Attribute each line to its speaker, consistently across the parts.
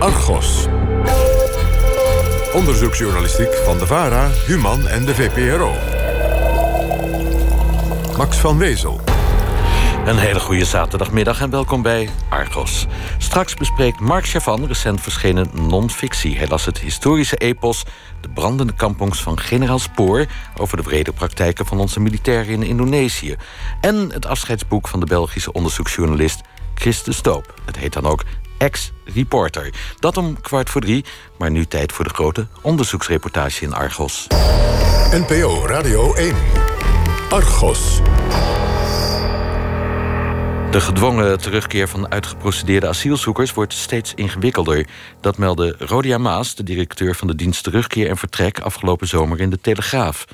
Speaker 1: Argos. Onderzoeksjournalistiek van de VARA, Human en de VPRO. Max van Wezel.
Speaker 2: Een hele goede zaterdagmiddag en welkom bij Argos. Straks bespreekt Mark Chavan recent verschenen non-fictie. Hij las het historische epos De brandende kampongs van generaal Spoor... over de brede praktijken van onze militairen in Indonesië. En het afscheidsboek van de Belgische onderzoeksjournalist Chris de Stoop. Het heet dan ook Ex-Reporter. Dat om kwart voor drie, maar nu tijd voor de grote onderzoeksreportage in Argos.
Speaker 1: NPO Radio 1. Argos.
Speaker 2: De gedwongen terugkeer van uitgeprocedeerde asielzoekers wordt steeds ingewikkelder. Dat meldde Rodia Maas, de directeur van de dienst Terugkeer en Vertrek, afgelopen zomer in de Telegraaf.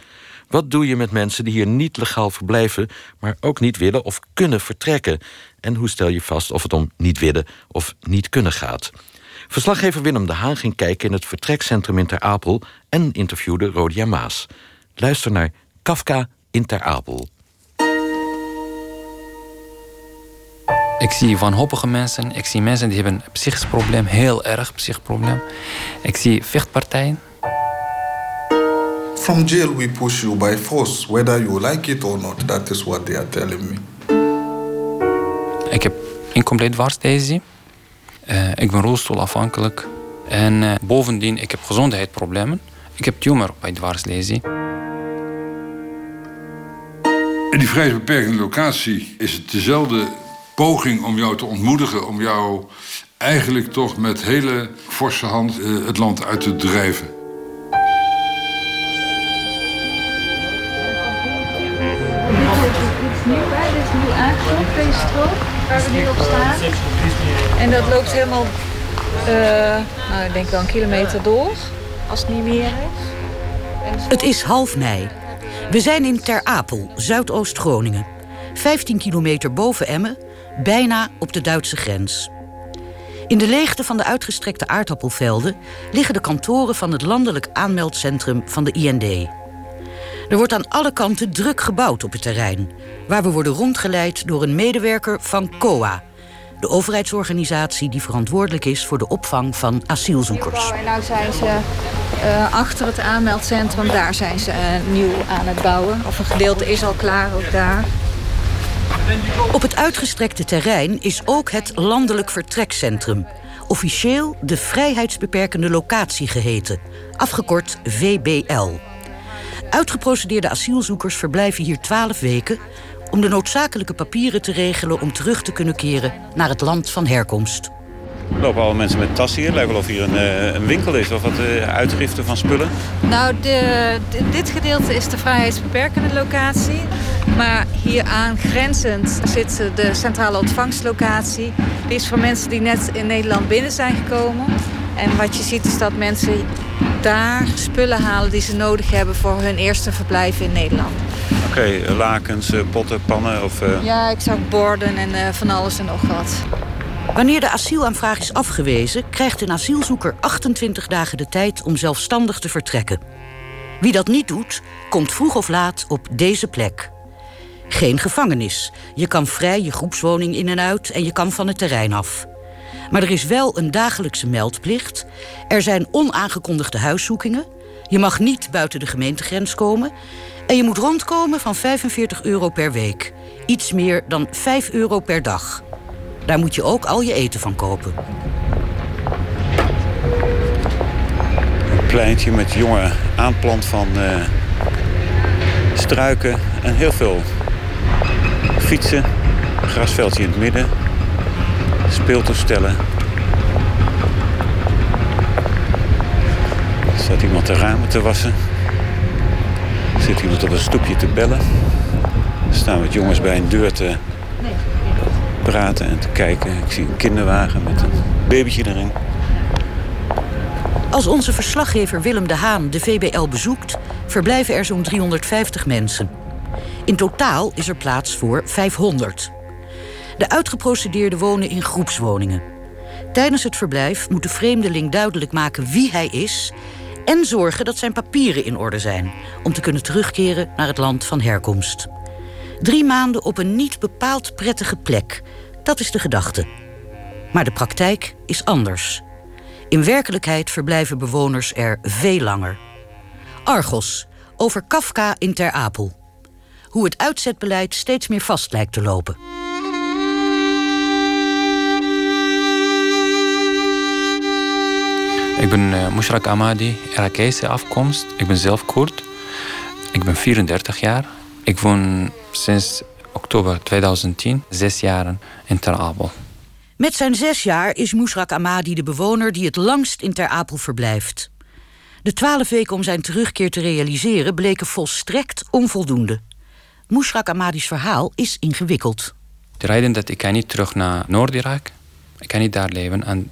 Speaker 2: Wat doe je met mensen die hier niet legaal verblijven, maar ook niet willen of kunnen vertrekken? En hoe stel je vast of het om niet willen of niet kunnen gaat? Verslaggever Willem de Haan ging kijken in het vertrekcentrum in Ter Apel en interviewde Rodia Maas. Luister naar Kafka in Ter Apel.
Speaker 3: Ik zie wanhopige mensen. Ik zie mensen die hebben een psychisch probleem, heel erg psychisch probleem. Ik zie vechtpartijen.
Speaker 4: From jail we push you by force, whether you like it or not. That is what they are telling me.
Speaker 3: Ik heb incompleet dwarslesie. Uh, ik ben rolstoelafhankelijk. En uh, bovendien, ik heb gezondheidsproblemen. Ik heb tumor bij dwarslesie.
Speaker 5: In die vrijheidsbeperkende locatie is het dezelfde poging om jou te ontmoedigen, om jou eigenlijk toch met hele forse hand uh, het land uit te drijven.
Speaker 6: Strook, waar we nu op staan. En dat loopt helemaal, uh, nou, ik denk wel een kilometer door, als het niet meer is.
Speaker 7: Het is half mei. We zijn in Ter Apel, Zuidoost-Groningen. 15 kilometer boven Emmen bijna op de Duitse grens. In de leegte van de uitgestrekte aardappelvelden liggen de kantoren van het landelijk aanmeldcentrum van de IND. Er wordt aan alle kanten druk gebouwd op het terrein, waar we worden rondgeleid door een medewerker van COA, de overheidsorganisatie die verantwoordelijk is voor de opvang van asielzoekers.
Speaker 6: En nou zijn ze uh, achter het aanmeldcentrum, daar zijn ze uh, nieuw aan het bouwen. Of een gedeelte is al klaar, ook daar.
Speaker 7: Op het uitgestrekte terrein is ook het Landelijk Vertrekcentrum. Officieel de Vrijheidsbeperkende Locatie geheten, afgekort VBL. Uitgeprocedeerde asielzoekers verblijven hier 12 weken om de noodzakelijke papieren te regelen om terug te kunnen keren naar het land van herkomst.
Speaker 8: Er lopen al mensen met tassen hier. Het lijkt wel of hier een, eh, een winkel is of wat uh, uitgiften van spullen.
Speaker 6: Nou, de, dit gedeelte is de vrijheidsbeperkende locatie. Maar hier aangrenzend zit de centrale ontvangstlocatie. Die is voor mensen die net in Nederland binnen zijn gekomen. En wat je ziet is dat mensen daar spullen halen die ze nodig hebben voor hun eerste verblijf in Nederland.
Speaker 8: Oké, lakens, eh, potten, pannen of...
Speaker 6: Ja, ik zag borden en van alles en nog wat.
Speaker 7: Wanneer de asielaanvraag is afgewezen, krijgt een asielzoeker 28 dagen de tijd om zelfstandig te vertrekken. Wie dat niet doet, komt vroeg of laat op deze plek. Geen gevangenis. Je kan vrij je groepswoning in en uit en je kan van het terrein af. Maar er is wel een dagelijkse meldplicht. Er zijn onaangekondigde huiszoekingen. Je mag niet buiten de gemeentegrens komen. En je moet rondkomen van 45 euro per week. Iets meer dan 5 euro per dag. Daar moet je ook al je eten van kopen.
Speaker 8: Een pleintje met jonge aanplant van uh, struiken en heel veel fietsen. grasveldje in het midden. Speeltoestellen. Er staat iemand de ramen te wassen. Er zit iemand op een stoepje te bellen. Er staan wat jongens bij een deur te praten en te kijken. Ik zie een kinderwagen met een babytje erin.
Speaker 7: Als onze verslaggever Willem de Haan de VBL bezoekt, verblijven er zo'n 350 mensen. In totaal is er plaats voor 500. De uitgeprocedeerden wonen in groepswoningen. Tijdens het verblijf moet de vreemdeling duidelijk maken wie hij is en zorgen dat zijn papieren in orde zijn om te kunnen terugkeren naar het land van herkomst. Drie maanden op een niet bepaald prettige plek. Dat is de gedachte. Maar de praktijk is anders. In werkelijkheid verblijven bewoners er veel langer. Argos, over Kafka in Ter Apel. Hoe het uitzetbeleid steeds meer vast lijkt te lopen.
Speaker 3: Ik ben uh, Mushrak Ahmadi, Irakese afkomst. Ik ben zelf Koerd. Ik ben 34 jaar. Ik woon sinds oktober 2010 zes jaren in Ter Apel.
Speaker 7: Met zijn zes jaar is Mushrak Ahmadi de bewoner die het langst in Ter Apel verblijft. De twaalf weken om zijn terugkeer te realiseren bleken volstrekt onvoldoende. Mushrak Ahmadi's verhaal is ingewikkeld.
Speaker 3: De reden dat ik kan niet terug naar Noord-Irak. Ik kan niet daar leven en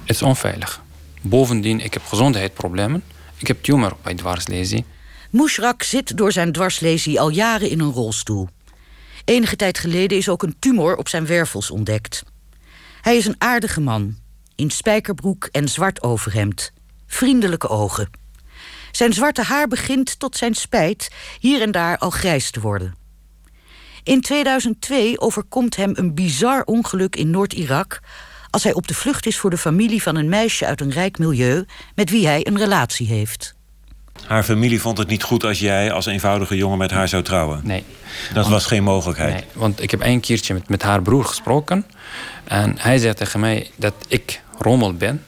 Speaker 3: het is onveilig. Bovendien, ik heb gezondheidsproblemen. Ik heb tumor bij dwarslesie.
Speaker 7: Mushrak zit door zijn dwarslesie al jaren in een rolstoel. Enige tijd geleden is ook een tumor op zijn wervels ontdekt. Hij is een aardige man, in spijkerbroek en zwart overhemd. Vriendelijke ogen. Zijn zwarte haar begint tot zijn spijt hier en daar al grijs te worden. In 2002 overkomt hem een bizar ongeluk in Noord-Irak als hij op de vlucht is voor de familie van een meisje uit een rijk milieu met wie hij een relatie heeft.
Speaker 8: Haar familie vond het niet goed als jij als eenvoudige jongen met haar zou trouwen?
Speaker 3: Nee.
Speaker 8: Dat was geen mogelijkheid?
Speaker 3: Nee, want ik heb een keertje met, met haar broer gesproken. En hij zei tegen mij dat ik rommel ben.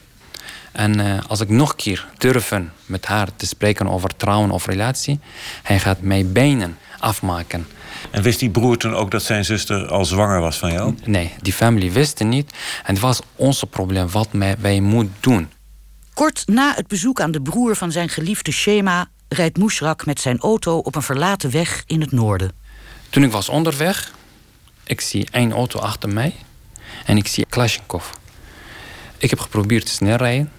Speaker 3: En uh, als ik nog een keer durven met haar te spreken over trouwen of relatie, hij gaat mij benen afmaken.
Speaker 8: En wist die broer toen ook dat zijn zuster al zwanger was van jou?
Speaker 3: Nee, die familie wist het niet. En het was ons probleem wat wij moeten doen.
Speaker 7: Kort na het bezoek aan de broer van zijn geliefde Shema rijdt Mushrak met zijn auto op een verlaten weg in het noorden.
Speaker 3: Toen ik was onderweg, ik zie één auto achter mij en ik zie Kalashnikov. Ik heb geprobeerd te snel rijden,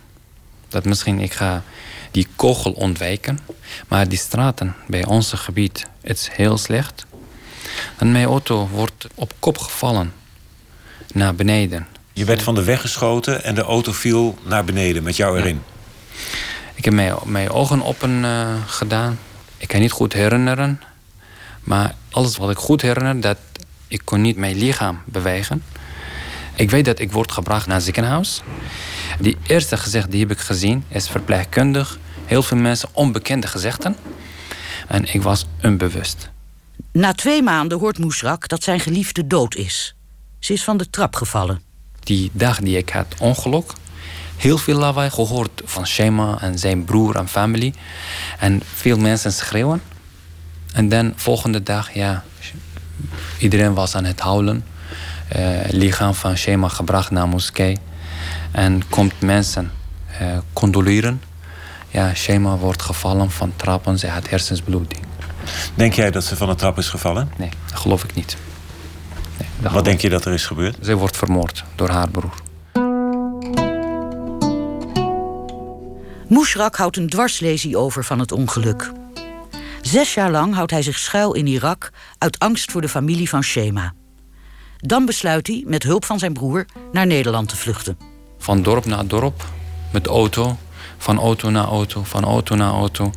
Speaker 3: dat misschien ik ga die kogel ontwijken, maar die straten bij ons gebied het is heel slecht. En mijn auto wordt op kop gevallen naar beneden.
Speaker 8: Je werd van de weg geschoten en de auto viel naar beneden met jou erin.
Speaker 3: Ik heb mijn, mijn ogen open uh, gedaan. Ik kan niet goed herinneren. Maar alles wat ik goed herinner, dat ik kon niet mijn lichaam bewegen. Ik weet dat ik word gebracht naar het ziekenhuis. Die eerste gezicht die heb ik gezien is verpleegkundig. Heel veel mensen onbekende gezichten. En ik was onbewust.
Speaker 7: Na twee maanden hoort Moesrak dat zijn geliefde dood is. Ze is van de trap gevallen.
Speaker 3: Die dag die ik had ongeluk, heel veel lawaai gehoord van Shema en zijn broer en familie. En veel mensen schreeuwen. En dan volgende dag, ja, iedereen was aan het huilen. Uh, lichaam van Shema gebracht naar moskee. En komt mensen uh, condoleren. Ja, Shema wordt gevallen van trappen, ze had hersensbloeding.
Speaker 8: Denk jij dat ze van de trap is gevallen?
Speaker 3: Nee, dat geloof ik niet.
Speaker 8: Nee, Wat denk je dat er is gebeurd?
Speaker 3: Ze wordt vermoord door haar broer.
Speaker 7: Mushrak houdt een dwarslesie over van het ongeluk. Zes jaar lang houdt hij zich schuil in Irak uit angst voor de familie van Shema. Dan besluit hij, met hulp van zijn broer, naar Nederland te vluchten.
Speaker 3: Van dorp naar dorp, met auto, van auto naar auto, van auto naar auto.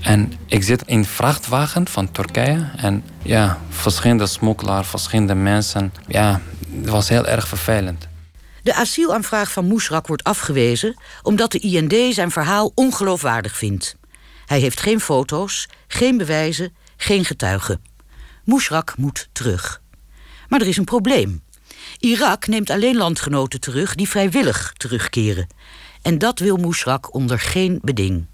Speaker 3: En ik zit in vrachtwagen van Turkije. En ja, verschillende smokkelaars, verschillende mensen. Ja, het was heel erg vervelend.
Speaker 7: De asielaanvraag van Moesrak wordt afgewezen omdat de IND zijn verhaal ongeloofwaardig vindt. Hij heeft geen foto's, geen bewijzen, geen getuigen. Moesrak moet terug. Maar er is een probleem. Irak neemt alleen landgenoten terug die vrijwillig terugkeren. En dat wil Moesrak onder geen beding.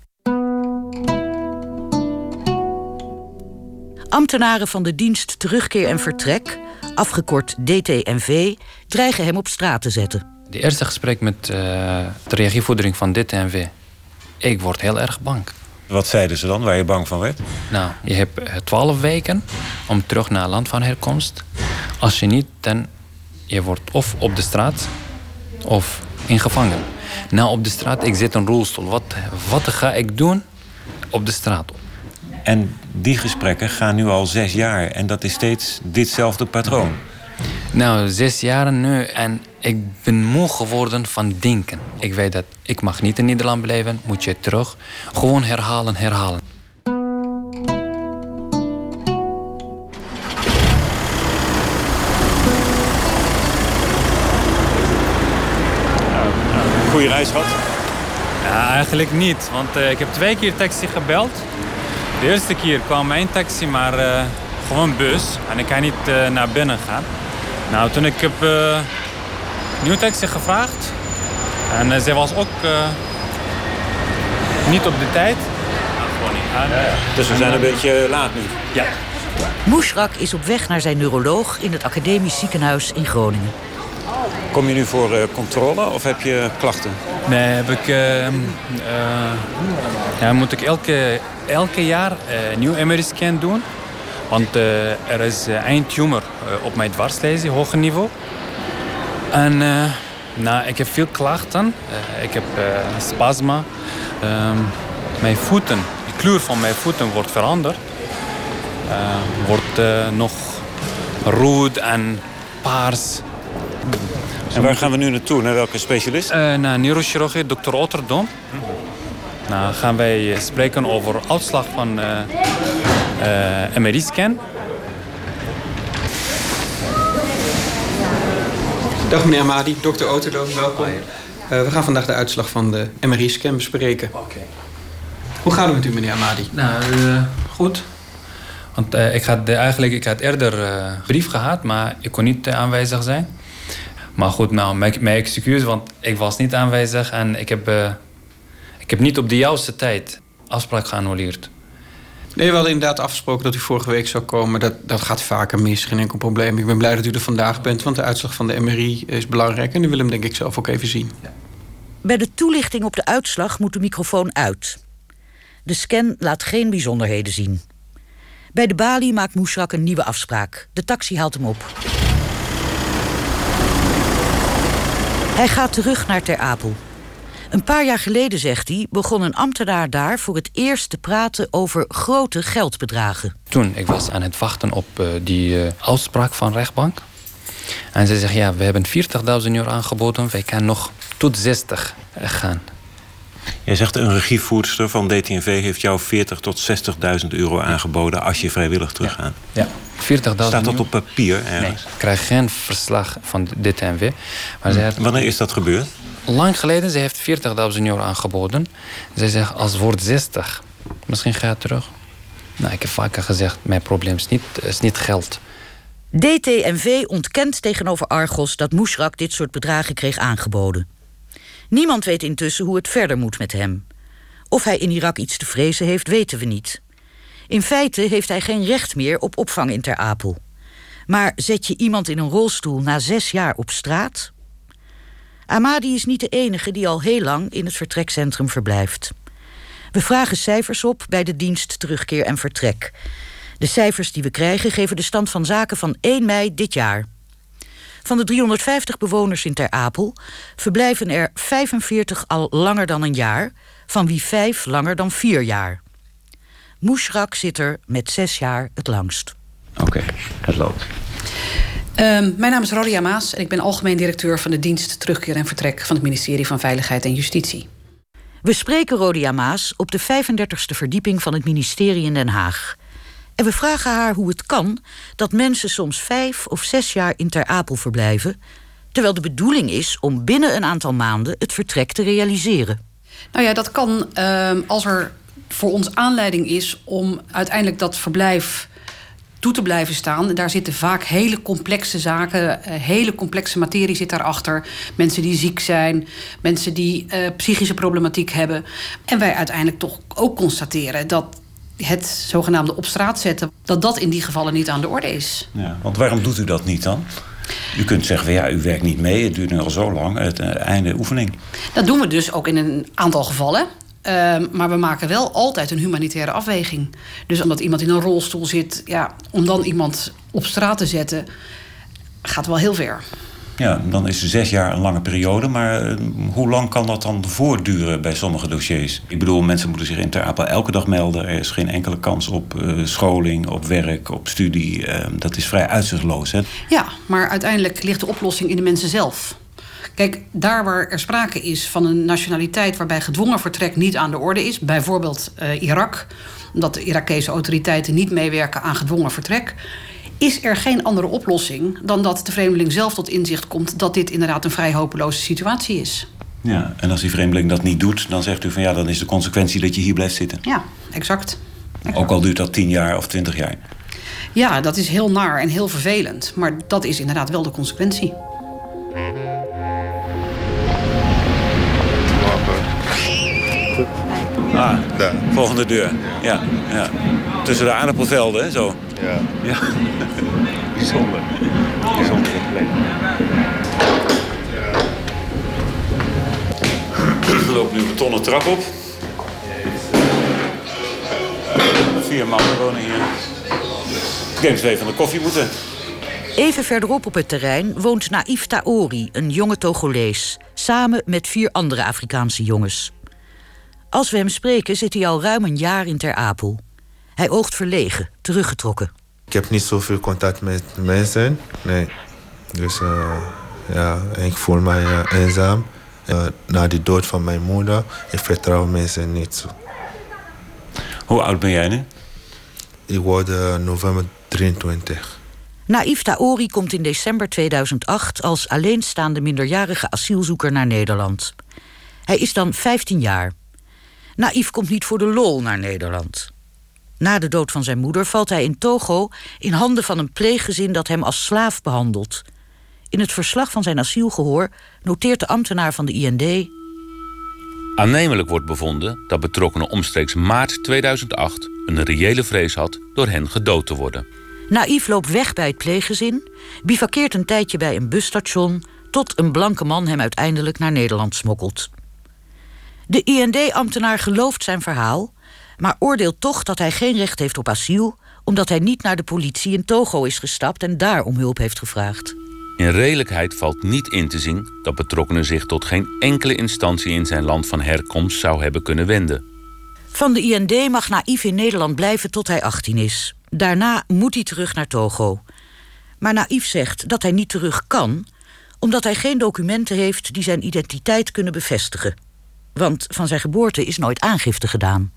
Speaker 7: Ambtenaren van de dienst Terugkeer en Vertrek, afgekort DTNV, dreigen hem op straat te zetten.
Speaker 3: De eerste gesprek met uh, de regievoedering van DTNV. Ik word heel erg bang.
Speaker 8: Wat zeiden ze dan, waar je bang van werd?
Speaker 3: Nou, je hebt eh, twaalf weken om terug naar land van herkomst. Als je niet, dan je wordt of op de straat of in gevangen. Nou, op de straat, ik zit in een rolstoel. Wat, wat ga ik doen op de straat?
Speaker 8: En die gesprekken gaan nu al zes jaar. En dat is steeds ditzelfde patroon.
Speaker 3: Nou, zes jaar nu. En ik ben moe geworden van denken. Ik weet dat ik mag niet in Nederland blijven. Moet je terug. Gewoon herhalen, herhalen.
Speaker 8: Goeie reis gehad?
Speaker 3: Ja, eigenlijk niet, want ik heb twee keer taxi gebeld. De eerste keer kwam mijn taxi, maar uh, gewoon bus. En ik kan niet uh, naar binnen gaan. Nou, toen ik heb uh, nieuwe taxi gevraagd. En uh, zij was ook niet op de tijd.
Speaker 8: gewoon niet aan. Ja, ja. Dus we zijn een beetje laat nu.
Speaker 3: Ja.
Speaker 7: Moesrak is op weg naar zijn neuroloog in het academisch ziekenhuis in Groningen.
Speaker 8: Kom je nu voor uh, controle of heb je klachten?
Speaker 3: Nee, heb ik, uh, ja, moet ik elke, elke jaar een nieuw MRI-scan doen. Want er is een tumor op mijn dwarslesie, hoger niveau. En nou, ik heb veel klachten. ik heb spasma. Ehm, mijn voeten, de kleur van mijn voeten wordt veranderd. wordt nog rood en paars.
Speaker 8: En waar gaan we nu naartoe? Naar welke specialist?
Speaker 3: Uh, naar neurochirurgie, dokter Otterdom. Nou, gaan wij spreken over uitslag van uh, uh, MRI-scan.
Speaker 9: Dag meneer Amadi, dokter Otterdom, welkom. we gaan vandaag de uitslag van de MRI-scan bespreken.
Speaker 3: Oké.
Speaker 9: Hoe gaat het met u, meneer Amadi?
Speaker 3: Nou, goed. Want ik had eigenlijk ik had eerder brief gehad, maar ik kon niet aanwezig zijn. Maar goed, nou, mijn, mijn excuus, want ik was niet aanwezig en ik heb, uh, ik heb niet op de juiste tijd afspraak geannuleerd.
Speaker 9: Nee, we hadden inderdaad afgesproken dat u vorige week zou komen. Dat, dat gaat vaker mis, geen enkel probleem. Ik ben blij dat u er vandaag bent, want de uitslag van de MRI is belangrijk. En u wil hem denk ik zelf ook even zien. Ja.
Speaker 7: Bij de toelichting op de uitslag moet de microfoon uit. De scan laat geen bijzonderheden zien. Bij de balie maakt Moesrak een nieuwe afspraak. De taxi haalt hem op. Hij gaat terug naar Ter Apel. Een paar jaar geleden, zegt hij, begon een ambtenaar daar voor het eerst te praten over grote geldbedragen.
Speaker 3: Toen ik was aan het wachten op uh, die uh, uitspraak van rechtbank. En ze zegt, ja, we hebben 40.000 euro aangeboden, wij kunnen nog tot 60 gaan.
Speaker 8: Jij zegt een regievoerster van DTNV heeft jou 40 tot 60.000 euro aangeboden als je vrijwillig teruggaat.
Speaker 3: Ja, ja. 40.000
Speaker 8: Staat dat op papier ergens?
Speaker 3: Nee, ik krijg geen verslag van DTNV. Maar
Speaker 8: hm. Wanneer is dat gebeurd?
Speaker 3: Lang geleden, ze heeft 40.000 euro aangeboden. Ze zegt, als wordt 60, misschien ga je terug. Nou, ik heb vaker gezegd, mijn probleem is niet, is niet geld.
Speaker 7: DTNV ontkent tegenover Argos dat Moesrak dit soort bedragen kreeg aangeboden. Niemand weet intussen hoe het verder moet met hem. Of hij in Irak iets te vrezen heeft, weten we niet. In feite heeft hij geen recht meer op opvang in Ter Apel. Maar zet je iemand in een rolstoel na zes jaar op straat? Amadi is niet de enige die al heel lang in het vertrekcentrum verblijft. We vragen cijfers op bij de dienst Terugkeer en Vertrek. De cijfers die we krijgen geven de stand van zaken van 1 mei dit jaar. Van de 350 bewoners in Ter Apel verblijven er 45 al langer dan een jaar, van wie vijf langer dan vier jaar. Moesrak zit er met zes jaar het langst.
Speaker 8: Oké, het loopt.
Speaker 10: Um, mijn naam is Rodia Maas en ik ben algemeen directeur van de dienst Terugkeer en Vertrek van het ministerie van Veiligheid en Justitie.
Speaker 7: We spreken Rodia Maas op de 35e verdieping van het ministerie in Den Haag. En we vragen haar hoe het kan dat mensen soms vijf of zes jaar in Ter Apel verblijven, terwijl de bedoeling is om binnen een aantal maanden het vertrek te realiseren.
Speaker 10: Nou ja, dat kan uh, als er voor ons aanleiding is om uiteindelijk dat verblijf toe te blijven staan. Daar zitten vaak hele complexe zaken, eh, hele complexe materie zit daarachter. Mensen die ziek zijn, mensen die uh, psychische problematiek hebben. En wij uiteindelijk toch ook constateren dat het zogenaamde op straat zetten, dat dat in die gevallen niet aan de orde is.
Speaker 8: Ja, want waarom doet u dat niet dan? U kunt zeggen, ja, u werkt niet mee, het duurt nu al zo lang, het uh, einde oefening.
Speaker 10: Dat doen we dus ook in een aantal gevallen. Uh, maar we maken wel altijd een humanitaire afweging. Dus omdat iemand in een rolstoel zit, ja, om dan iemand op straat te zetten, gaat wel heel ver.
Speaker 8: Ja, dan is zes jaar een lange periode. Maar uh, hoe lang kan dat dan voortduren bij sommige dossiers? Ik bedoel, mensen moeten zich in Ter Apel elke dag melden. Er is geen enkele kans op uh, scholing, op werk, op studie. Uh, dat is vrij uitzichtloos. Hè?
Speaker 10: Ja, maar uiteindelijk ligt de oplossing in de mensen zelf. Kijk, daar waar er sprake is van een nationaliteit waarbij gedwongen vertrek niet aan de orde is, bijvoorbeeld Irak, omdat de Irakese autoriteiten niet meewerken aan gedwongen vertrek, is er geen andere oplossing dan dat de vreemdeling zelf tot inzicht komt dat dit inderdaad een vrij hopeloze situatie is.
Speaker 8: Ja, en als die vreemdeling dat niet doet, dan zegt u van ja, dan is de consequentie dat je hier blijft zitten.
Speaker 10: Ja, exact.
Speaker 8: Ook al duurt dat tien jaar of twintig jaar.
Speaker 10: Ja, dat is heel naar en heel vervelend. Maar dat is inderdaad wel de consequentie.
Speaker 8: Ah, daar. Volgende deur. Ja, ja. Tussen de aardappelvelden, zo.
Speaker 11: Ja.
Speaker 8: ja.
Speaker 11: Bijzonder. Bijzondere plek.
Speaker 8: We lopen nu een betonnen trap op. Vier mannen wonen hier. Ik denk dat we even aan de koffie moeten.
Speaker 7: Even verderop op het terrein woont Naïf Taori, een jonge Togolees, samen met vier andere Afrikaanse jongens. Als we hem spreken zit hij al ruim een jaar in Ter Apel. Hij oogt verlegen, teruggetrokken.
Speaker 11: Ik heb niet zoveel contact met mensen. Nee. Dus uh, ja, ik voel mij uh, eenzaam. Uh, na de dood van mijn moeder, ik vertrouw mensen niet zo.
Speaker 8: Hoe oud ben jij nu?
Speaker 11: Ik word november 23.
Speaker 7: Naïf Taori komt in december 2008 als alleenstaande minderjarige asielzoeker naar Nederland. Hij is dan 15 jaar. Naïef komt niet voor de lol naar Nederland. Na de dood van zijn moeder valt hij in Togo in handen van een pleeggezin dat hem als slaaf behandelt. In het verslag van zijn asielgehoor noteert de ambtenaar van de IND.
Speaker 12: Aannemelijk wordt bevonden dat betrokkenen omstreeks maart 2008 een reële vrees had door hen gedood te worden.
Speaker 7: Naïef loopt weg bij het pleeggezin, bivakkeert een tijdje bij een busstation, tot een blanke man hem uiteindelijk naar Nederland smokkelt. De IND-ambtenaar gelooft zijn verhaal, maar oordeelt toch dat hij geen recht heeft op asiel, omdat hij niet naar de politie in Togo is gestapt en daar om hulp heeft gevraagd.
Speaker 12: In redelijkheid valt niet in te zien dat betrokkenen zich tot geen enkele instantie in zijn land van herkomst zou hebben kunnen wenden.
Speaker 7: Van de IND mag Naïef in Nederland blijven tot hij 18 is. Daarna moet hij terug naar Togo. Maar Naïef zegt dat hij niet terug kan, omdat hij geen documenten heeft die zijn identiteit kunnen bevestigen. Want van zijn geboorte is nooit aangifte gedaan.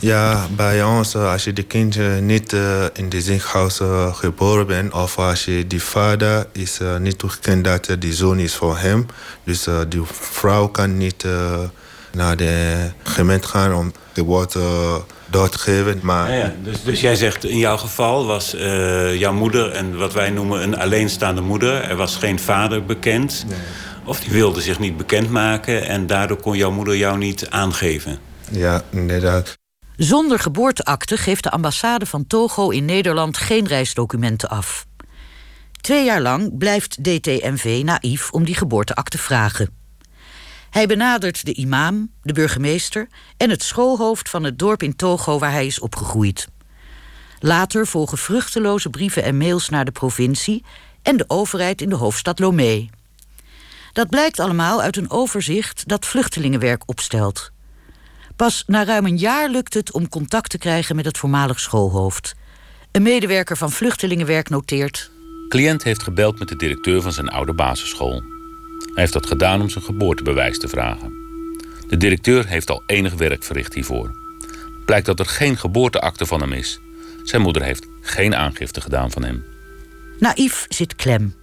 Speaker 11: Ja, bij ons, als je de kind niet uh, in de ziekenhuis uh, geboren bent... of als je die vader is uh, niet toegekend dat die zoon is voor hem... dus die vrouw kan niet naar de gemeente gaan om door te geven. Maar...
Speaker 8: Ja, ja. Dus, dus jij zegt, in jouw geval was jouw moeder... en wat wij noemen een alleenstaande moeder. Er was geen vader bekend... Nee. Of die wilde zich niet bekendmaken en daardoor kon jouw moeder jou niet aangeven.
Speaker 11: Ja, inderdaad.
Speaker 7: Zonder geboorteakte geeft de ambassade van Togo in Nederland geen reisdocumenten af. Twee jaar lang blijft DTMV naïef om die geboorteakte vragen. Hij benadert de imam, de burgemeester en het schoolhoofd van het dorp in Togo waar hij is opgegroeid. Later volgen vruchteloze brieven en mails naar de provincie en de overheid in de hoofdstad Lomé. Dat blijkt allemaal uit een overzicht dat vluchtelingenwerk opstelt. Pas na ruim een jaar lukt het om contact te krijgen met het voormalig schoolhoofd. Een medewerker van vluchtelingenwerk noteert.
Speaker 12: Cliënt heeft gebeld met de directeur van zijn oude basisschool. Hij heeft dat gedaan om zijn geboortebewijs te vragen. De directeur heeft al enig werk verricht hiervoor. Blijkt dat er geen geboorteakte van hem is. Zijn moeder heeft geen aangifte gedaan van hem.
Speaker 7: Naïef zit klem.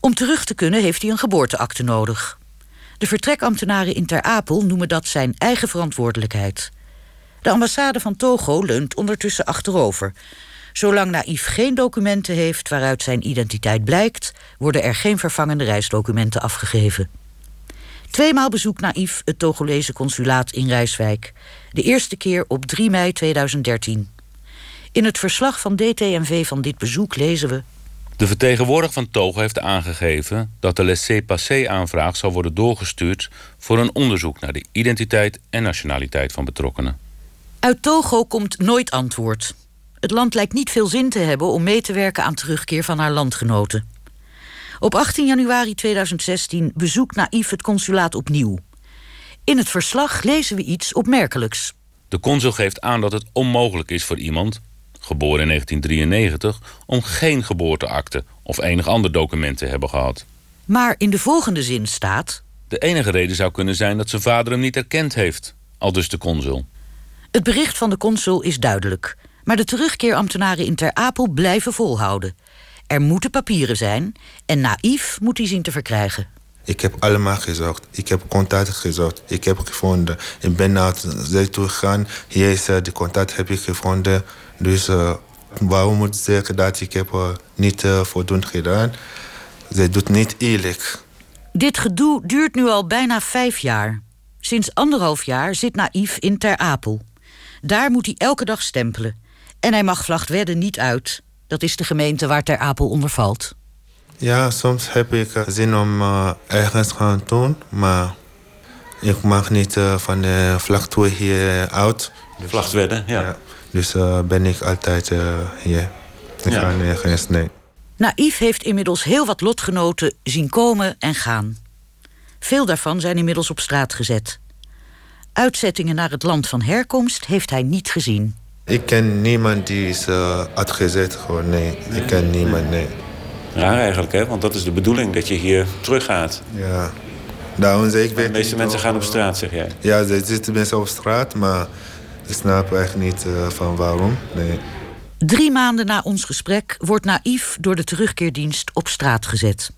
Speaker 7: Om terug te kunnen heeft hij een geboorteakte nodig. De vertrekambtenaren in Ter Apel noemen dat zijn eigen verantwoordelijkheid. De ambassade van Togo leunt ondertussen achterover. Zolang Naïef geen documenten heeft waaruit zijn identiteit blijkt, worden er geen vervangende reisdocumenten afgegeven. Tweemaal bezoekt Naïef het Togolese consulaat in Rijswijk. De eerste keer op 3 mei 2013. In het verslag van DTMV van dit bezoek lezen we.
Speaker 12: De vertegenwoordiger van Togo heeft aangegeven dat de laissez-passer-aanvraag zal worden doorgestuurd voor een onderzoek naar de identiteit en nationaliteit van betrokkenen.
Speaker 7: Uit Togo komt nooit antwoord. Het land lijkt niet veel zin te hebben om mee te werken aan terugkeer van haar landgenoten. Op 18 januari 2016 bezoekt Naïef het consulaat opnieuw. In het verslag lezen we iets opmerkelijks.
Speaker 12: De consul geeft aan dat het onmogelijk is voor iemand geboren in 1993, om geen geboorteakte of enig ander document te hebben gehad.
Speaker 7: Maar in de volgende zin staat.
Speaker 12: De enige reden zou kunnen zijn dat zijn vader hem niet erkend heeft, al dus de consul.
Speaker 7: Het bericht van de consul is duidelijk, maar de terugkeerambtenaren in Ter Apel blijven volhouden. Er moeten papieren zijn en naïef moet die zien te verkrijgen.
Speaker 11: Ik heb allemaal gezocht. Ik heb contact gezocht. Ik heb gevonden. Ik ben naar zij toe gegaan. Hier is uh, die contact heb ik gevonden. Dus uh, waarom moet ik zeggen dat ik heb uh, niet voldoende gedaan? Zij doet niet eerlijk.
Speaker 7: Dit gedoe duurt nu al bijna vijf jaar. Sinds anderhalf jaar zit Naïef in Ter Apel. Daar moet hij elke dag stempelen. En hij mag Vlachtwedde niet uit. Dat is de gemeente waar Ter Apel onder valt.
Speaker 11: Ja, soms heb ik zin om uh, ergens te gaan doen, maar ik mag niet uh, van de vlaktoer hier uit.
Speaker 8: Dus, Vlachtwedde, ja. ja.
Speaker 11: Dus uh, ben ik altijd hier. Ik ja. ga nergens, nee.
Speaker 7: Naïef heeft inmiddels heel wat lotgenoten zien komen en gaan. Veel daarvan zijn inmiddels op straat gezet. Uitzettingen naar het land van herkomst heeft hij niet gezien.
Speaker 11: Ik ken niemand die is uh, uitgezet. Gewoon, nee, ik ken niemand, nee.
Speaker 8: Raar eigenlijk, hè? Want dat is de bedoeling, dat je hier teruggaat.
Speaker 11: Ja. Daarom zeg ik...
Speaker 8: De meeste mensen gaan op straat, zeg jij?
Speaker 11: Ja, er zitten mensen op straat, maar ik snap echt niet uh, van waarom. Nee.
Speaker 7: Drie maanden na ons gesprek wordt Naïef door de terugkeerdienst op straat gezet.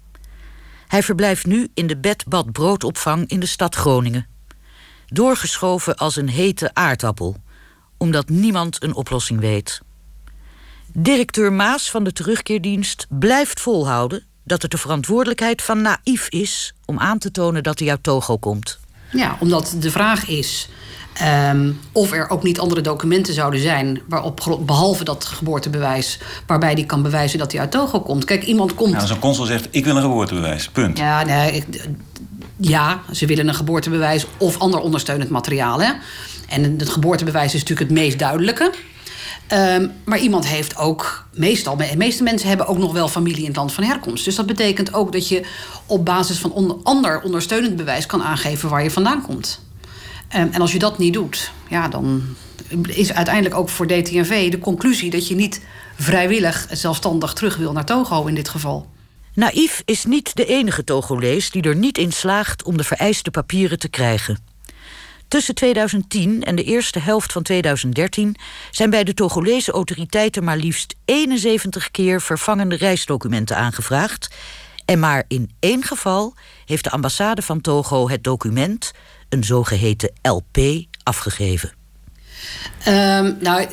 Speaker 7: Hij verblijft nu in de bed-bad broodopvang in de stad Groningen. Doorgeschoven als een hete aardappel, omdat niemand een oplossing weet. Directeur Maas van de terugkeerdienst blijft volhouden dat het de verantwoordelijkheid van Naïef is om aan te tonen dat hij uit Togo komt.
Speaker 10: Ja, omdat de vraag is um, of er ook niet andere documenten zouden zijn, waarop, behalve dat geboortebewijs, waarbij die kan bewijzen dat hij uit Togo komt. Kijk, iemand komt.
Speaker 8: Nou, zo'n consul zegt: Ik wil een geboortebewijs. Punt.
Speaker 10: Ja, nee, ik, ja, ze willen een geboortebewijs of ander ondersteunend materiaal. Hè? En het geboortebewijs is natuurlijk het meest duidelijke. Um, maar iemand heeft ook, meestal, de meeste mensen hebben ook nog wel familie in het land van herkomst. Dus dat betekent ook dat je op basis van on, ander ondersteunend bewijs kan aangeven waar je vandaan komt. Um, en als je dat niet doet, ja, dan is uiteindelijk ook voor DTNV de conclusie dat je niet vrijwillig zelfstandig terug wil naar Togo in dit geval.
Speaker 7: Naïef is niet de enige Togolees die er niet in slaagt om de vereiste papieren te krijgen. Tussen 2010 en de eerste helft van 2013 zijn bij de Togolese autoriteiten maar liefst 71 keer vervangende reisdocumenten aangevraagd. En maar in één geval heeft de ambassade van Togo het document, een zogeheten LP, afgegeven.
Speaker 10: Um, nou,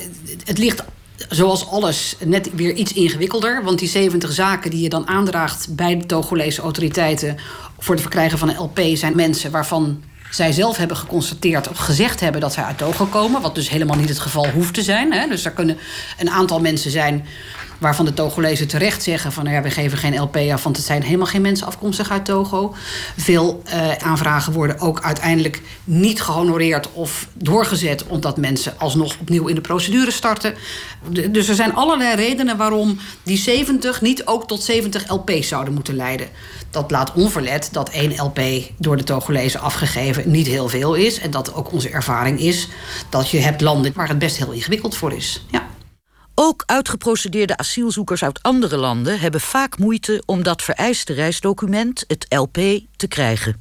Speaker 10: het ligt zoals alles net weer iets ingewikkelder. Want die 70 zaken die je dan aandraagt bij de Togolese autoriteiten voor het verkrijgen van een LP zijn mensen waarvan zij zelf hebben geconstateerd of gezegd hebben dat zij uit Togo komen. Wat dus helemaal niet het geval hoeft te zijn. Hè. Dus er kunnen een aantal mensen zijn waarvan de Togolezen terecht zeggen van nou ja, we geven geen LP af, want het zijn helemaal geen mensen afkomstig uit Togo. Veel uh, aanvragen worden ook uiteindelijk niet gehonoreerd of doorgezet, omdat mensen alsnog opnieuw in de procedure starten. Dus er zijn allerlei redenen waarom die 70 niet ook tot 70 LP's zouden moeten leiden. Dat laat onverlet dat één LP door de Togolezen afgegeven niet heel veel is. En dat ook onze ervaring is dat je hebt landen waar het best heel ingewikkeld voor is. Ja.
Speaker 7: Ook uitgeprocedeerde asielzoekers uit andere landen hebben vaak moeite om dat vereiste reisdocument, het LP, te krijgen.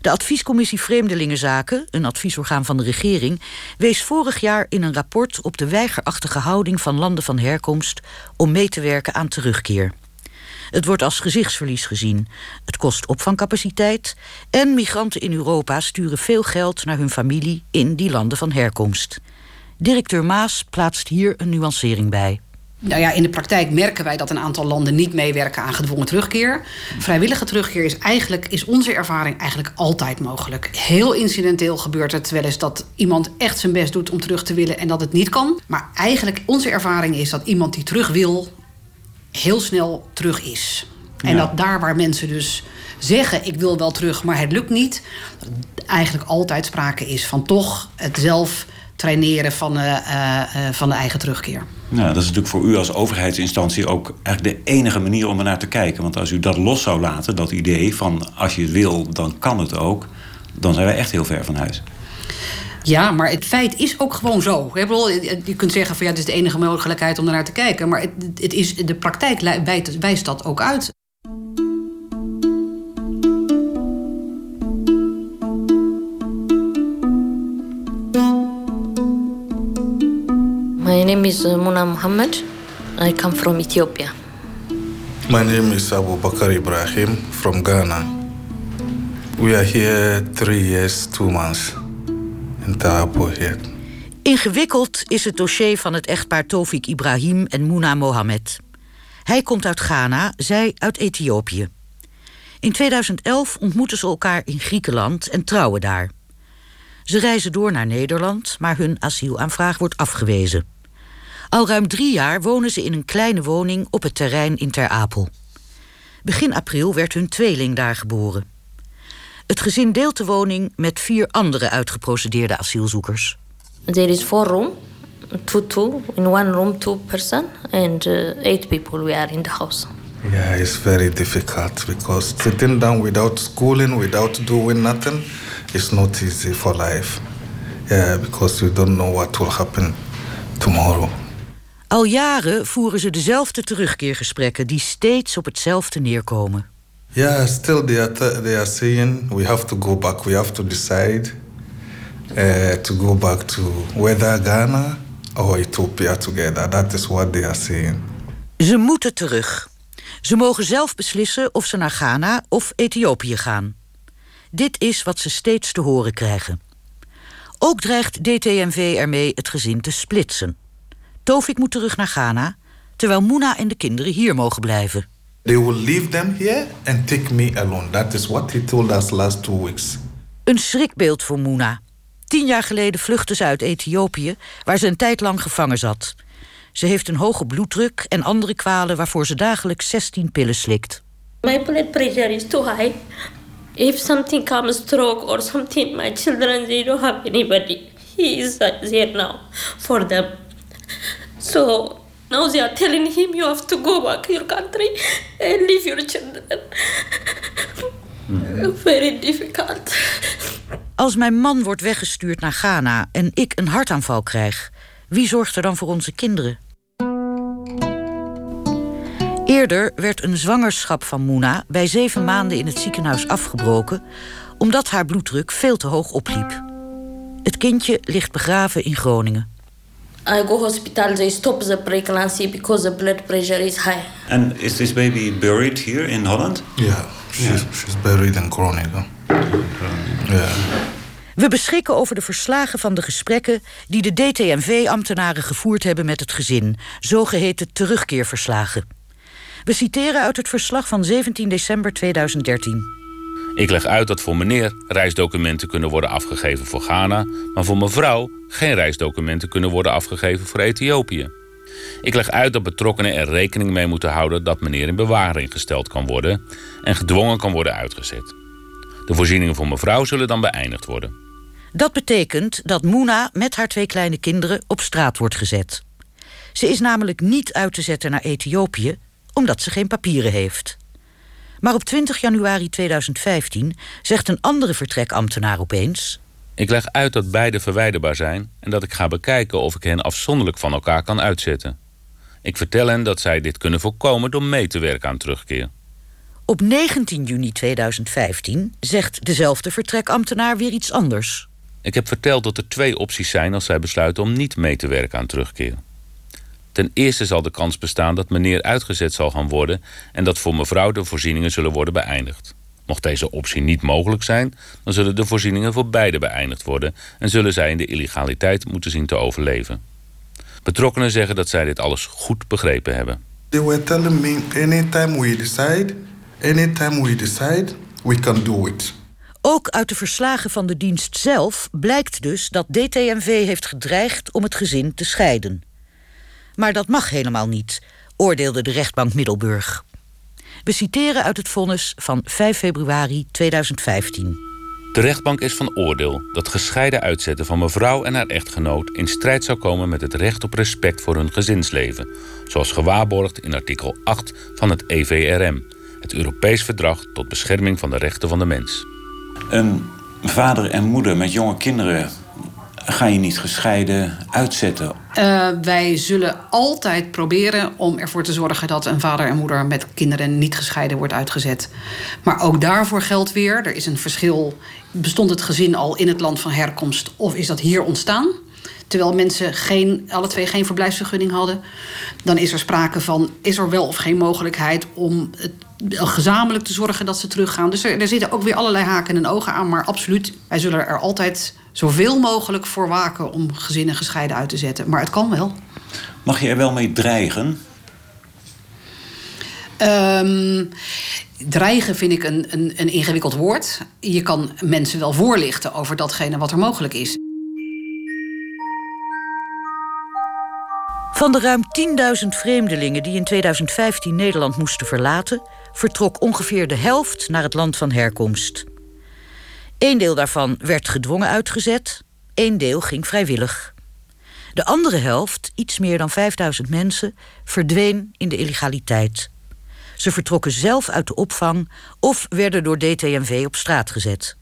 Speaker 7: De Adviescommissie Vreemdelingenzaken, een adviesorgaan van de regering, wees vorig jaar in een rapport op de weigerachtige houding van landen van herkomst om mee te werken aan terugkeer. Het wordt als gezichtsverlies gezien. Het kost opvangcapaciteit en migranten in Europa sturen veel geld naar hun familie in die landen van herkomst. Directeur Maas plaatst hier een nuancering bij.
Speaker 10: Nou ja, in de praktijk merken wij dat een aantal landen niet meewerken aan gedwongen terugkeer. Vrijwillige terugkeer is eigenlijk, is onze ervaring eigenlijk altijd mogelijk. Heel incidenteel gebeurt het wel eens dat iemand echt zijn best doet om terug te willen en dat het niet kan. Maar eigenlijk, onze ervaring is dat iemand die terug wil, heel snel terug is. En dat daar waar mensen dus zeggen: ik wil wel terug, maar het lukt niet, eigenlijk altijd sprake is van toch het zelf traineren van, uh, uh, van de eigen terugkeer.
Speaker 8: Nou, dat is natuurlijk voor u als overheidsinstantie ook eigenlijk de enige manier om er naar te kijken. Want als u dat los zou laten, dat idee van als je het wil, dan kan het ook, dan zijn wij echt heel ver van huis.
Speaker 10: Ja, maar het feit is ook gewoon zo. Je kunt zeggen van ja, het is de enige mogelijkheid om er naar te kijken. Maar het, het is, de praktijk wijst dat ook uit.
Speaker 13: My name is uh, Muna Muhammad. I come from Ethiopia.
Speaker 4: My name is Abu Bakar Ibrahim from Ghana. We are here three years, two months in.
Speaker 7: Ingewikkeld is het dossier van het echtpaar Tofik Ibrahim en Mouna Mohamed. Hij komt uit Ghana, zij uit Ethiopië. In 2011 ontmoeten ze elkaar in Griekenland en trouwen daar. Ze reizen door naar Nederland, maar hun asielaanvraag wordt afgewezen. Al ruim drie jaar wonen ze in een kleine woning op het terrein in Ter Apel. Begin april werd hun tweeling daar geboren. Het gezin deelt de woning met vier andere uitgeprocedeerde asielzoekers.
Speaker 13: There is four room, two two in one room, two person, and uh, eight people. We are in the house.
Speaker 4: Yeah, it's very difficult because sitting down without schooling, without doing nothing, is not easy for life. Yeah, because we don't know what will happen tomorrow.
Speaker 7: Al jaren voeren ze dezelfde terugkeergesprekken die steeds op hetzelfde neerkomen.
Speaker 4: Yeah, still they are, they are saying we have to go back. We have to decide uh, to go back to whether Ghana or Ethiopia together. That is what they are saying.
Speaker 7: Ze moeten terug. Ze mogen zelf beslissen of ze naar Ghana of Ethiopië gaan. Dit is wat ze steeds te horen krijgen. Ook dreigt DTMV ermee het gezin te splitsen. Tofik moet terug naar Ghana, terwijl Moena en de kinderen hier mogen blijven.
Speaker 4: They will leave them here and take me alone. That is what he told us last two weeks.
Speaker 7: Een schrikbeeld voor Moena. Tien jaar geleden vluchtte ze uit Ethiopië, waar ze een tijd lang gevangen zat. Ze heeft een hoge bloeddruk en andere kwalen waarvoor ze dagelijks 16 pillen slikt.
Speaker 13: My blood pressure is too high. If something comes stroke or something, my children they don't have anybody. He is here now for them. So now they are telling him you have to go back your country and leave your children. Very difficult.
Speaker 7: Als mijn man wordt weggestuurd naar Ghana en ik een hartaanval krijg, wie zorgt er dan voor onze kinderen? Eerder werd een zwangerschap van Moena bij zeven maanden in het ziekenhuis afgebroken omdat haar bloeddruk veel te hoog opliep. Het kindje ligt begraven in Groningen.
Speaker 13: I go hospital, they stop the pregnancy because the blood pressure is high.
Speaker 8: And is this baby buried here in Holland?
Speaker 4: Yeah, she's, she's buried in Groningen. Yeah.
Speaker 7: We beschikken over de verslagen van de gesprekken die de DTMV-ambtenaren gevoerd hebben met het gezin, zogeheten terugkeerverslagen. We citeren uit het verslag van 17 december 2013.
Speaker 12: Ik leg uit dat voor meneer reisdocumenten kunnen worden afgegeven voor Ghana, maar voor mevrouw geen reisdocumenten kunnen worden afgegeven voor Ethiopië. Ik leg uit dat betrokkenen er rekening mee moeten houden dat meneer in bewaring gesteld kan worden en gedwongen kan worden uitgezet. De voorzieningen voor mevrouw zullen dan beëindigd worden.
Speaker 7: Dat betekent dat Moena met haar twee kleine kinderen op straat wordt gezet. Ze is namelijk niet uit te zetten naar Ethiopië, omdat ze geen papieren heeft. Maar op 20 januari 2015 zegt een andere vertrekambtenaar opeens...
Speaker 12: Ik leg uit dat beide verwijderbaar zijn en dat ik ga bekijken of ik hen afzonderlijk van elkaar kan uitzetten. Ik vertel hen dat zij dit kunnen voorkomen door mee te werken aan terugkeer.
Speaker 7: Op 19 juni 2015 zegt dezelfde vertrekambtenaar weer iets anders.
Speaker 12: Ik heb verteld dat er twee opties zijn als zij besluiten om niet mee te werken aan terugkeer. Ten eerste zal de kans bestaan dat meneer uitgezet zal gaan worden en dat voor mevrouw de voorzieningen zullen worden beëindigd. Mocht deze optie niet mogelijk zijn, dan zullen de voorzieningen voor beide beëindigd worden en zullen zij in de illegaliteit moeten zien te overleven. Betrokkenen zeggen dat zij dit alles goed begrepen hebben.
Speaker 4: They were telling me anytime we decide, anytime we decide, we can do it.
Speaker 7: Ook uit de verslagen van de dienst zelf blijkt dus dat DTMV heeft gedreigd om het gezin te scheiden. Maar dat mag helemaal niet, oordeelde de rechtbank Middelburg. We citeren uit het vonnis van 5 februari 2015.
Speaker 12: De rechtbank is van oordeel dat gescheiden uitzetten van mevrouw en haar echtgenoot in strijd zou komen met het recht op respect voor hun gezinsleven, zoals gewaarborgd in artikel 8 van het EVRM, het Europees Verdrag tot bescherming van de rechten van de mens.
Speaker 8: Een vader en moeder met jonge kinderen ga je niet gescheiden uitzetten?
Speaker 10: Uh, wij zullen altijd proberen om ervoor te zorgen dat een vader en moeder met kinderen niet gescheiden wordt uitgezet. Maar ook daarvoor geldt weer: er is een verschil. Bestond het gezin al in het land van herkomst of is dat hier ontstaan? Terwijl mensen geen, alle twee geen verblijfsvergunning hadden, dan is er sprake van: is er wel of geen mogelijkheid om het gezamenlijk te zorgen dat ze teruggaan. Dus er, er zitten ook weer allerlei haken en ogen aan. Maar absoluut, wij zullen er altijd zoveel mogelijk voor waken om gezinnen gescheiden uit te zetten. Maar het kan wel.
Speaker 8: Mag je er wel mee dreigen?
Speaker 10: Um, dreigen vind ik een, een, een ingewikkeld woord. Je kan mensen wel voorlichten over datgene wat er mogelijk is.
Speaker 7: Van de ruim 10.000 vreemdelingen die in 2015 Nederland moesten verlaten, vertrok ongeveer de helft naar het land van herkomst. Een deel daarvan werd gedwongen uitgezet, één deel ging vrijwillig. De andere helft, iets meer dan 5000 mensen, verdween in de illegaliteit. Ze vertrokken zelf uit de opvang of werden door DTMV op straat gezet.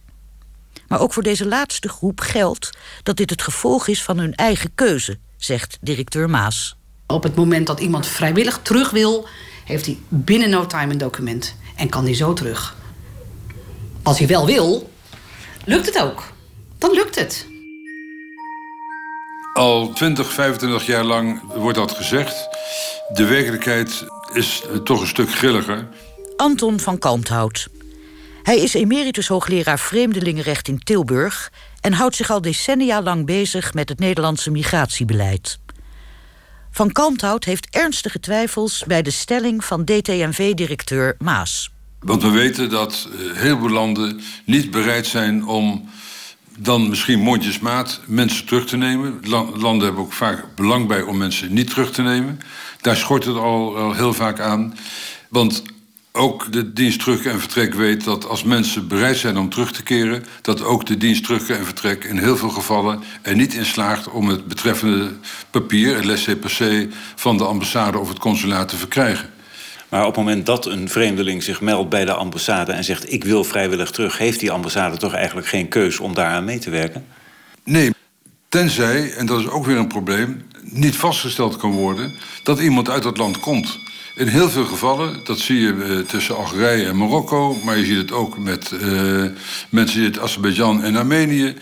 Speaker 7: Maar ook voor deze laatste groep geldt dat dit het gevolg is van hun eigen keuze, zegt directeur Maas.
Speaker 10: Op het moment dat iemand vrijwillig terug wil, heeft hij binnen no time een document en kan hij zo terug. Als hij wel wil, lukt het ook. Dan lukt het.
Speaker 5: Al 20, 25 jaar lang wordt dat gezegd. De werkelijkheid is toch een stuk grilliger.
Speaker 7: Anton van Kalmthout. Hij is emeritus hoogleraar vreemdelingenrecht in Tilburg en houdt zich al decennia lang bezig met het Nederlandse migratiebeleid. Van Kalmthout heeft ernstige twijfels bij de stelling van DTNV-directeur Maas.
Speaker 5: Want we weten dat uh, heel veel landen niet bereid zijn om dan misschien mondjesmaat mensen terug te nemen. Landen hebben ook vaak belang bij om mensen niet terug te nemen. Daar schort het al heel vaak aan. Want ook de dienst terug en vertrek weet dat als mensen bereid zijn om terug te keren, dat ook de dienst terug en vertrek in heel veel gevallen er niet in slaagt om het betreffende papier, het laissez-passer van de ambassade of het consulaat te verkrijgen.
Speaker 8: Maar op het moment dat een vreemdeling zich meldt bij de ambassade en zegt: Ik wil vrijwillig terug, heeft die ambassade toch eigenlijk geen keus om daaraan mee te werken?
Speaker 5: Nee, tenzij, en dat is ook weer een probleem, niet vastgesteld kan worden dat iemand uit dat land komt. In heel veel gevallen, dat zie je uh, tussen Algerije en Marokko, maar je ziet het ook met uh, mensen uit Azerbeidzjan en Armenië.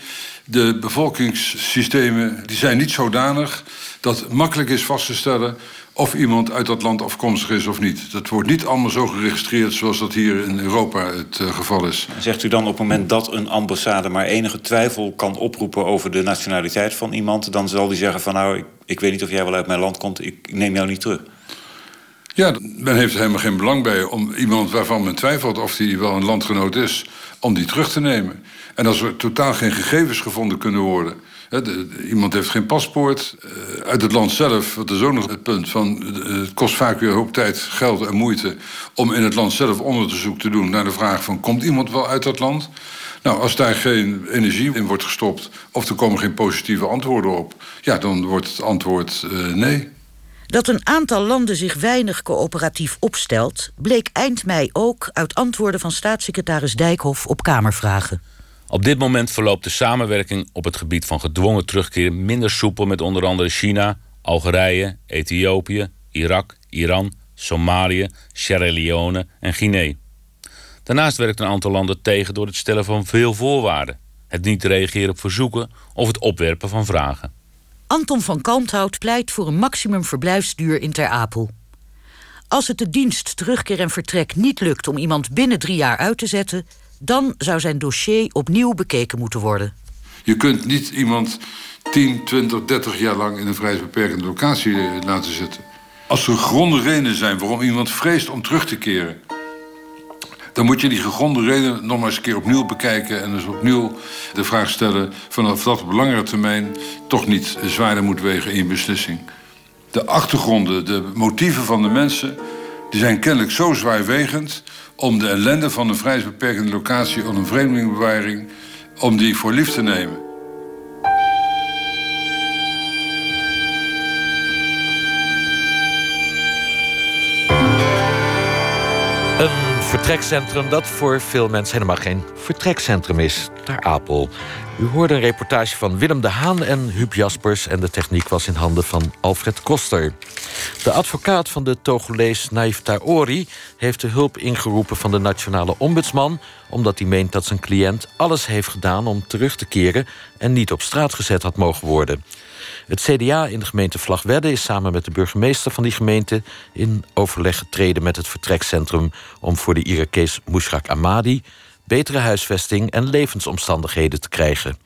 Speaker 5: De bevolkingssystemen die zijn niet zodanig dat makkelijk is vast te stellen of iemand uit dat land afkomstig is of niet. Dat wordt niet allemaal zo geregistreerd zoals dat hier in Europa het uh, geval is.
Speaker 8: Zegt u dan op het moment dat een ambassade maar enige twijfel kan oproepen over de nationaliteit van iemand, dan zal die zeggen van nou, ik, ik weet niet of jij wel uit mijn land komt, ik neem jou niet terug.
Speaker 5: Ja, men heeft er helemaal geen belang bij om iemand waarvan men twijfelt of hij wel een landgenoot is, om die terug te nemen. En als er totaal geen gegevens gevonden kunnen worden. Iemand heeft geen paspoort. Uh, uit het land zelf, dat is ook nog het punt van. Uh, het kost vaak weer een hoop tijd, geld en moeite. om in het land zelf onderzoek te doen naar de vraag van: komt iemand wel uit dat land? Nou, als daar geen energie in wordt gestopt. of er komen geen positieve antwoorden op. ja, dan wordt het antwoord uh, nee.
Speaker 7: Dat een aantal landen zich weinig coöperatief opstelt, bleek eind mei ook uit antwoorden van staatssecretaris Dijkhoff op Kamervragen.
Speaker 12: Op dit moment verloopt de samenwerking op het gebied van gedwongen terugkeer minder soepel met onder andere China, Algerije, Ethiopië, Irak, Iran, Somalië, Sierra Leone en Guinea. Daarnaast werkt een aantal landen tegen door het stellen van veel voorwaarden, het niet reageren op verzoeken of het opwerpen van vragen.
Speaker 7: Anton van Kalmthout pleit voor een maximum verblijfsduur in Ter Apel. Als het de dienst terugkeer en vertrek niet lukt om iemand binnen drie jaar uit te zetten, dan zou zijn dossier opnieuw bekeken moeten worden.
Speaker 5: Je kunt niet iemand 10, 20, 30 jaar lang in een vrijheidsbeperkende locatie eh, laten zitten. Als er gronde redenen zijn waarom iemand vreest om terug te keren, dan moet je die gegronde reden nog maar eens een keer opnieuw bekijken... en dus opnieuw de vraag stellen van of dat op langere termijn... toch niet zwaarder moet wegen in je beslissing. De achtergronden, de motieven van de mensen... die zijn kennelijk zo zwaarwegend... om de ellende van een vrijheidsbeperkende locatie... een vreemdelingenbewaring, om die voor lief te nemen.
Speaker 2: Vertrekcentrum dat voor veel mensen helemaal geen vertrekcentrum is. Ter Apel. U hoorde een reportage van Willem de Haan en Huub Jaspers... en de techniek was in handen van Alfred Koster. De advocaat van de Togolees Naif Taori... heeft de hulp ingeroepen van de nationale ombudsman... omdat hij meent dat zijn cliënt alles heeft gedaan om terug te keren... en niet op straat gezet had mogen worden. Het CDA in de gemeente Vlagwedde is samen met de burgemeester van die gemeente in overleg getreden met het vertrekcentrum om voor de Irakees Mushrak Ahmadi betere huisvesting en levensomstandigheden te krijgen.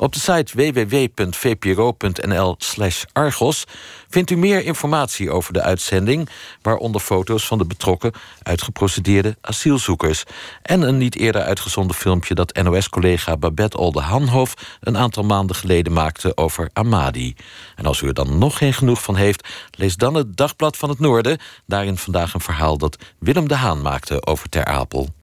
Speaker 2: Op de site www.vpro.nl/argos vindt u meer informatie over de uitzending, waaronder foto's van de betrokken uitgeprocedeerde asielzoekers en een niet eerder uitgezonden filmpje dat NOS-collega Babette Olde-Hanhof een aantal maanden geleden maakte over Amadi. En als u er dan nog geen genoeg van heeft, lees dan het Dagblad van het Noorden. Daarin vandaag een verhaal dat Willem de Haan maakte over Ter Apel.